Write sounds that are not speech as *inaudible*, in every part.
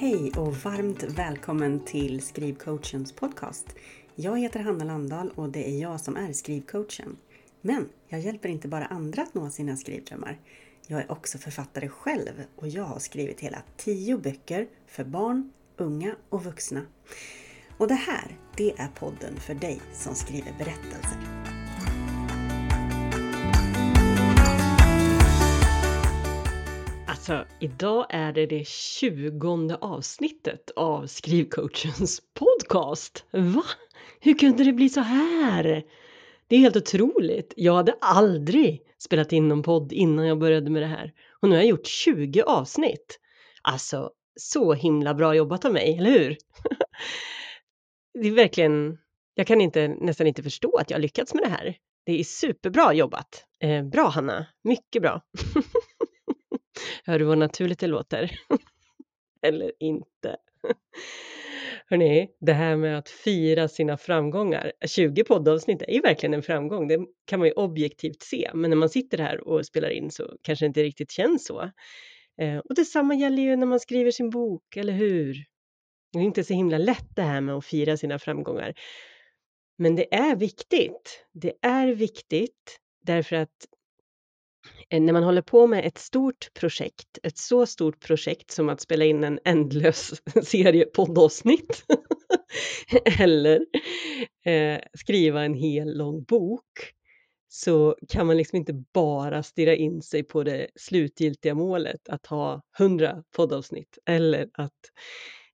Hej och varmt välkommen till Skrivcoachens podcast. Jag heter Hanna Landahl och det är jag som är skrivcoachen. Men jag hjälper inte bara andra att nå sina skrivdrömmar. Jag är också författare själv och jag har skrivit hela tio böcker för barn, unga och vuxna. Och det här, det är podden för dig som skriver berättelser. Alltså, idag är det det tjugonde avsnittet av Skrivcoachens podcast. Va? Hur kunde det bli så här? Det är helt otroligt. Jag hade aldrig spelat in någon podd innan jag började med det här. Och nu har jag gjort 20 avsnitt. Alltså, så himla bra jobbat av mig, eller hur? *laughs* det är verkligen, jag kan inte, nästan inte förstå att jag lyckats med det här. Det är superbra jobbat. Eh, bra Hanna, mycket bra. *laughs* Hör du vad naturligt det låter? *laughs* Eller inte? *laughs* Hörni, det här med att fira sina framgångar. 20 poddavsnitt är ju verkligen en framgång, det kan man ju objektivt se. Men när man sitter här och spelar in så kanske det inte riktigt känns så. Eh, och detsamma gäller ju när man skriver sin bok, eller hur? Det är inte så himla lätt det här med att fira sina framgångar. Men det är viktigt. Det är viktigt därför att Eh, när man håller på med ett stort projekt, ett så stort projekt som att spela in en ändlös *laughs* serie poddavsnitt *laughs* eller eh, skriva en hel lång bok så kan man liksom inte bara stirra in sig på det slutgiltiga målet att ha hundra poddavsnitt eller att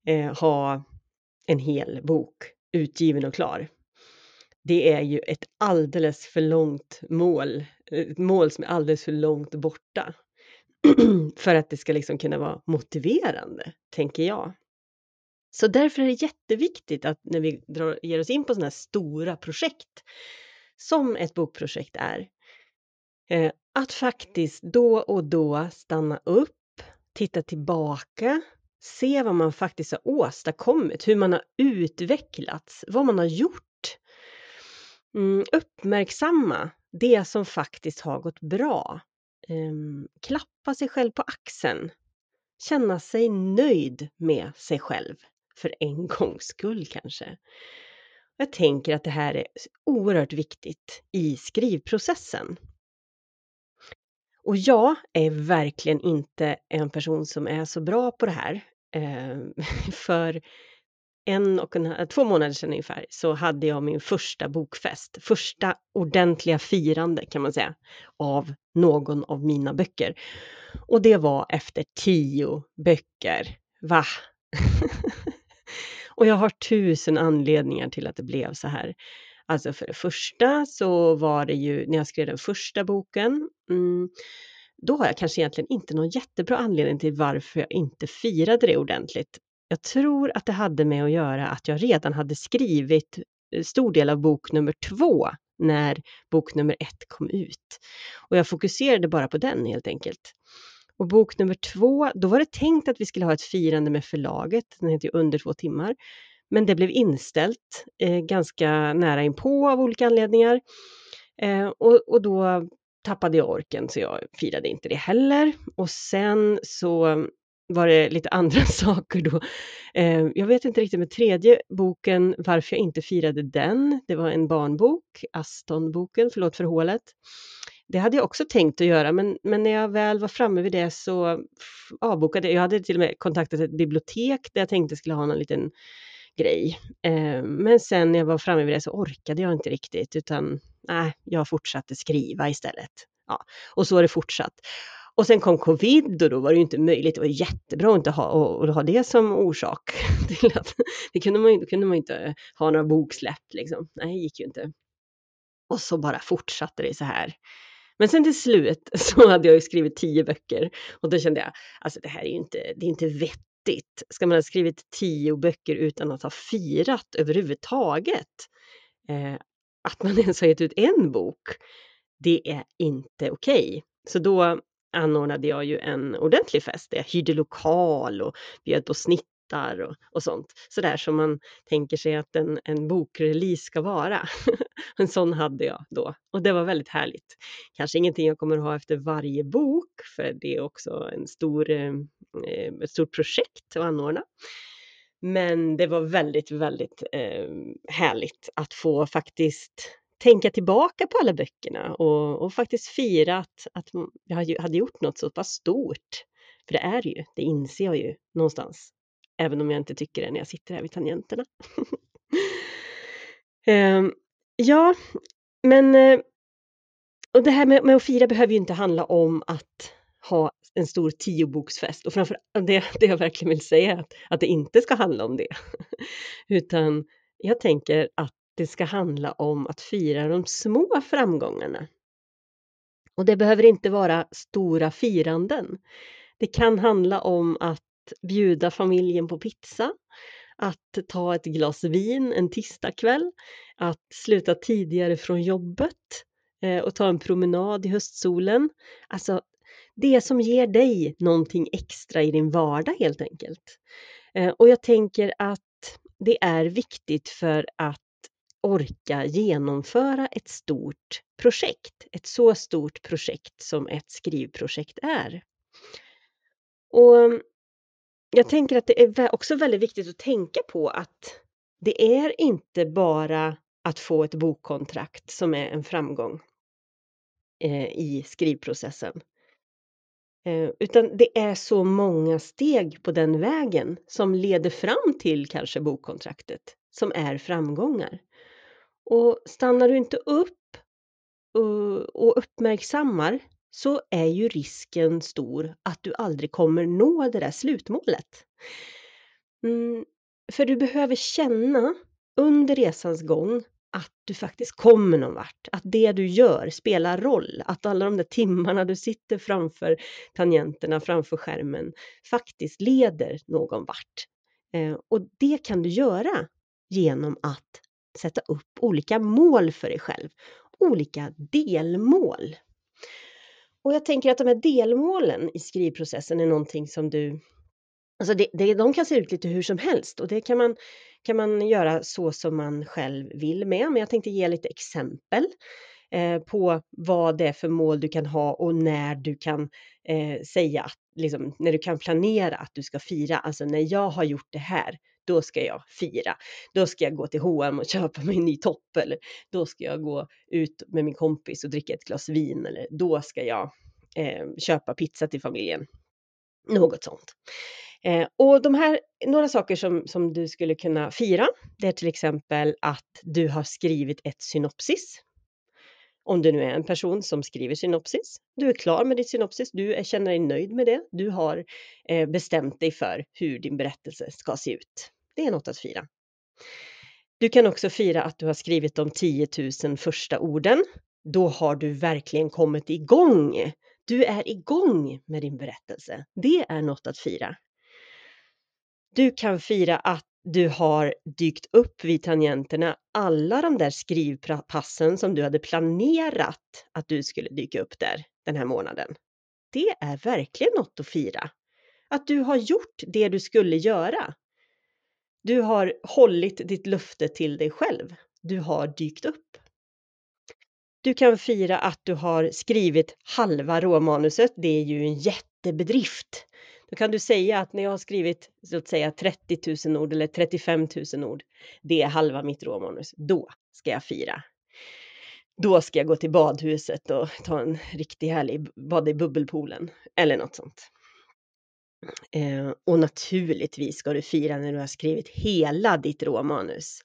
eh, ha en hel bok utgiven och klar det är ju ett alldeles för långt mål, eh, ett mål som är alldeles för långt borta *clears throat* för att det ska liksom kunna vara motiverande, tänker jag. Så därför är det jätteviktigt att när vi drar, ger oss in på sådana här stora projekt som ett bokprojekt är, eh, att faktiskt då och då stanna upp, titta tillbaka, se vad man faktiskt har åstadkommit, hur man har utvecklats, vad man har gjort Mm, uppmärksamma det som faktiskt har gått bra. Um, klappa sig själv på axeln. Känna sig nöjd med sig själv. För en *laughs* gångs skull kanske. Jag tänker att det här är oerhört viktigt i skrivprocessen. Och jag är verkligen inte en person som är så bra på det här. Ehm, *laughs* för en och en, två månader sedan ungefär så hade jag min första bokfest. Första ordentliga firande kan man säga av någon av mina böcker. Och det var efter tio böcker. Va? *laughs* och jag har tusen anledningar till att det blev så här. Alltså för det första så var det ju när jag skrev den första boken mm, då har jag kanske egentligen inte någon jättebra anledning till varför jag inte firade det ordentligt. Jag tror att det hade med att göra att jag redan hade skrivit eh, stor del av bok nummer två när bok nummer ett kom ut. Och jag fokuserade bara på den helt enkelt. Och bok nummer två, då var det tänkt att vi skulle ha ett firande med förlaget, den heter ju Under två timmar. Men det blev inställt eh, ganska nära inpå av olika anledningar. Eh, och, och då tappade jag orken så jag firade inte det heller. Och sen så var det lite andra *laughs* saker då. Eh, jag vet inte riktigt med tredje boken varför jag inte firade den. Det var en barnbok, Aston-boken, förlåt för hålet. Det hade jag också tänkt att göra, men, men när jag väl var framme vid det så avbokade jag. Jag hade till och med kontaktat ett bibliotek där jag tänkte skulle ha någon liten grej. Eh, men sen när jag var framme vid det så orkade jag inte riktigt, utan nej, jag fortsatte skriva istället. Ja, och så har det fortsatt. Och sen kom covid och då var det ju inte möjligt. Det var jättebra att inte ha, att ha det som orsak. *laughs* Till att, det kunde man, ju, kunde man inte ha några boksläpp liksom. Nej, det gick ju inte. Och så bara fortsatte det så här. Men sen till slut *laughs* så hade jag ju skrivit tio böcker och då kände jag, alltså det här är ju inte, det är inte vettigt. Ska man ha skrivit tio böcker utan att ha firat överhuvudtaget? Eh, att man *laughs* ens har gett ut en bok, det är inte okej. Okay. Så då anordnade jag ju en ordentlig fest. Jag hyrde lokal och bjöd på snittar och, och sånt. Sådär som man tänker sig att en, en bokrelease ska vara. *laughs* en sån hade jag då och det var väldigt härligt. Kanske ingenting jag kommer att ha efter varje bok för det är också en stor, eh, ett stort projekt att anordna. Men det var väldigt, väldigt eh, härligt att få faktiskt tänka tillbaka på alla böckerna och, och faktiskt fira att, att jag hade gjort något så pass stort. För det är ju, det inser jag ju någonstans. Även om jag inte tycker det när jag sitter här vid tangenterna. um, *laughs* ja, men eh, och det här med, med, att fira behöver ju inte handla om att ha en stor tioboksfest och framför det, det jag verkligen vill säga att, att det inte ska handla om det. *laughs* Utan jag tänker att det ska handla om att fira de små framgångarna. Och det behöver inte vara stora firanden. Det kan handla om att bjuda familjen på pizza, att ta ett glas vin en tisdagkväll, att sluta tidigare från jobbet eh, och ta en promenad i höstsolen. Alltså det som ger dig någonting extra i din vardag helt enkelt. Eh, och jag tänker att det är viktigt för att orka genomföra ett stort projekt. Ett så stort projekt som ett skrivprojekt är. Och mm, jag tänker att det är också väldigt viktigt att tänka på att det är inte bara att få ett bokkontrakt som är en framgång eh, i skrivprocessen. Eh, utan det är så många steg på den vägen som leder fram till kanske bokkontraktet som är framgångar. Och stannar du inte upp eh, och uppmärksammar så är ju risken stor att du aldrig kommer nå det där slutmålet. Mm, för du behöver känna under resans gång att du faktiskt kommer någon vart, att det du gör spelar roll, att alla de där timmarna du sitter framför tangenterna, framför skärmen faktiskt leder någon vart. Eh, och det kan du göra genom att sätta upp olika mål för dig själv, olika delmål. Och jag tänker att de här delmålen i skrivprocessen är någonting som du Alltså det, det, de kan se ut lite hur som helst och det kan man, kan man göra så som man själv vill med. Men jag tänkte ge lite exempel eh, på vad det är för mål du kan ha och när du kan eh, säga att, liksom, när du kan planera att du ska fira. Alltså när jag har gjort det här, då ska jag fira. Då ska jag gå till H&M och *laughs* köpa mig en ny topp eller då ska jag gå ut med min kompis och dricka ett glas vin eller då ska jag eh, köpa pizza till familjen. Något sånt. Eh, och de här, några saker som, som du skulle kunna fira, det är till exempel att du har skrivit ett synopsis. Om du nu är en person som skriver synopsis. Du är klar med ditt synopsis, du är, känner dig nöjd med det. Du har eh, bestämt dig för hur din berättelse ska se ut. Det är något att fira. Du kan också fira att du har skrivit de 10 000 första orden. Då har du verkligen kommit igång. Du är igång med din berättelse. Det är något att fira. Du kan fira att du har dykt upp vid tangenterna alla de där skrivpassen som du hade planerat att du skulle dyka upp där den här månaden. Det är verkligen något att fira. Att du har gjort det du skulle göra. Du har hållit ditt löfte till dig själv. Du har dykt upp. Du kan fira att du har skrivit halva råmanuset. Det är ju en jättebedrift. Då kan du säga att när jag har skrivit så att säga 30 000 ord eller 35 000 ord, det är halva mitt råmanus. Då ska jag fira. Då ska jag gå till badhuset och ta en riktig härlig bad i bubbelpoolen eller något sånt. Eh, och naturligtvis ska du fira när du har skrivit hela ditt råmanus.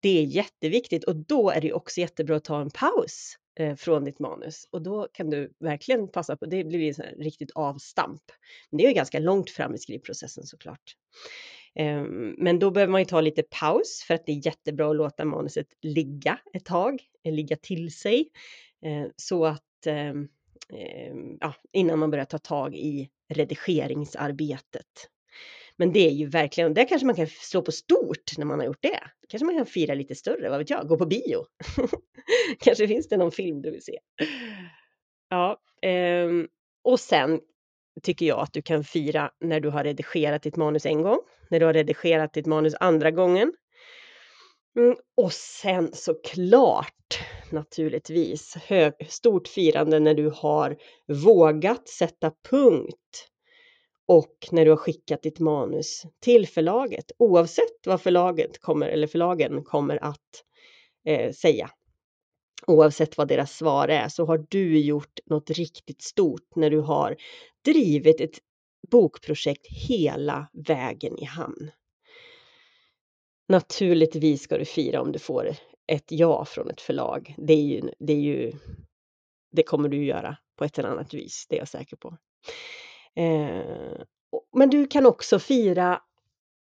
Det är jätteviktigt och då är det också jättebra att ta en paus eh, från ditt manus och då kan du verkligen passa på, det blir en riktigt avstamp. Men det är ju ganska långt fram i skrivprocessen såklart. Eh, men då behöver man ju ta lite paus för att det är jättebra att låta manuset ligga ett tag, eh, ligga till sig eh, så att ehm, ehm, ja, innan man börjar ta tag i redigeringsarbetet. Men det är ju verkligen, där kanske man kan slå på stort när man har gjort det. Kanske man kan fira lite större, vad vet jag, gå på bio. *laughs* kanske finns det någon film du vill se. Ja, eh, och sen tycker jag att du kan fira när du har redigerat ditt manus en gång, när du har redigerat ditt manus andra gången. Mm, och sen såklart naturligtvis hög, stort firande när du har vågat sätta punkt och när du har skickat ditt manus till förlaget oavsett vad förlaget kommer eller förlagen kommer att eh, säga. Oavsett vad deras svar är så har du gjort något riktigt stort när du har drivit ett bokprojekt hela vägen i hamn. Naturligtvis ska du fira om du får ett ja från ett förlag. Det, är ju, det, är ju, det kommer du göra på ett eller annat vis, det är jag säker på. Eh, men du kan också fira,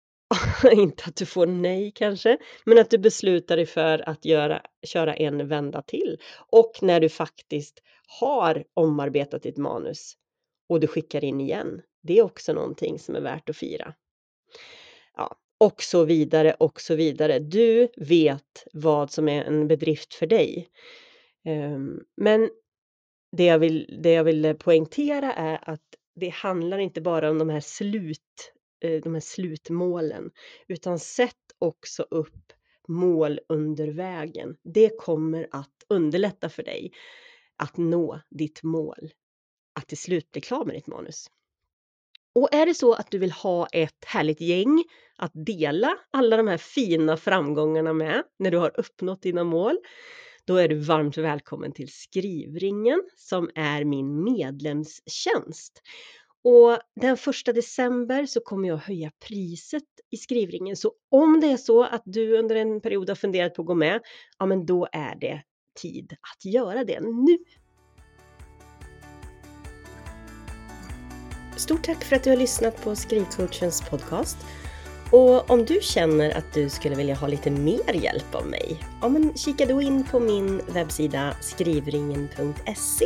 *laughs* inte att du får nej kanske, men att du beslutar dig för att göra, köra en vända till. Och när du faktiskt har omarbetat ditt manus och du skickar in igen. Det är också någonting som är värt att fira. Och så vidare och så vidare. Du vet vad som är en bedrift för dig. Ehm, men det jag vill, det jag vill eh, poängtera är att det handlar inte bara om de här, slut, eh, de här slutmålen, utan sätt också upp mål under vägen. Det kommer att underlätta för dig att nå ditt mål, att till slut bli klar med ditt manus. Och är det så att du vill ha ett härligt gäng att dela alla de här fina framgångarna med när du har uppnått dina mål, då är du varmt välkommen till Skrivringen som är min medlemstjänst. Och den första december så kommer jag höja priset i skrivringen. Så om det är så att du under en period har funderat på att gå med, ja men då är det tid att göra det nu. Stort tack för att du har lyssnat på Skrivcoachens podcast. Och om du känner att du skulle vilja ha lite mer hjälp av mig, ja men kika då in på min webbsida skrivringen.se.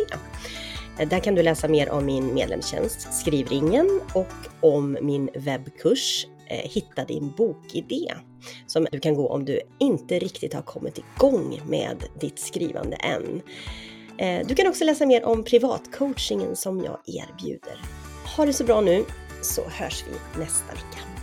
Eh, där kan du läsa mer om min medlemstjänst Skrivringen och om min webbkurs eh, Hitta din bokidé som du kan gå om du inte riktigt har kommit igång med ditt skrivande än. Eh, du kan också läsa mer om privatcoachingen som jag erbjuder. Ha det så bra nu så hörs vi nästa vecka.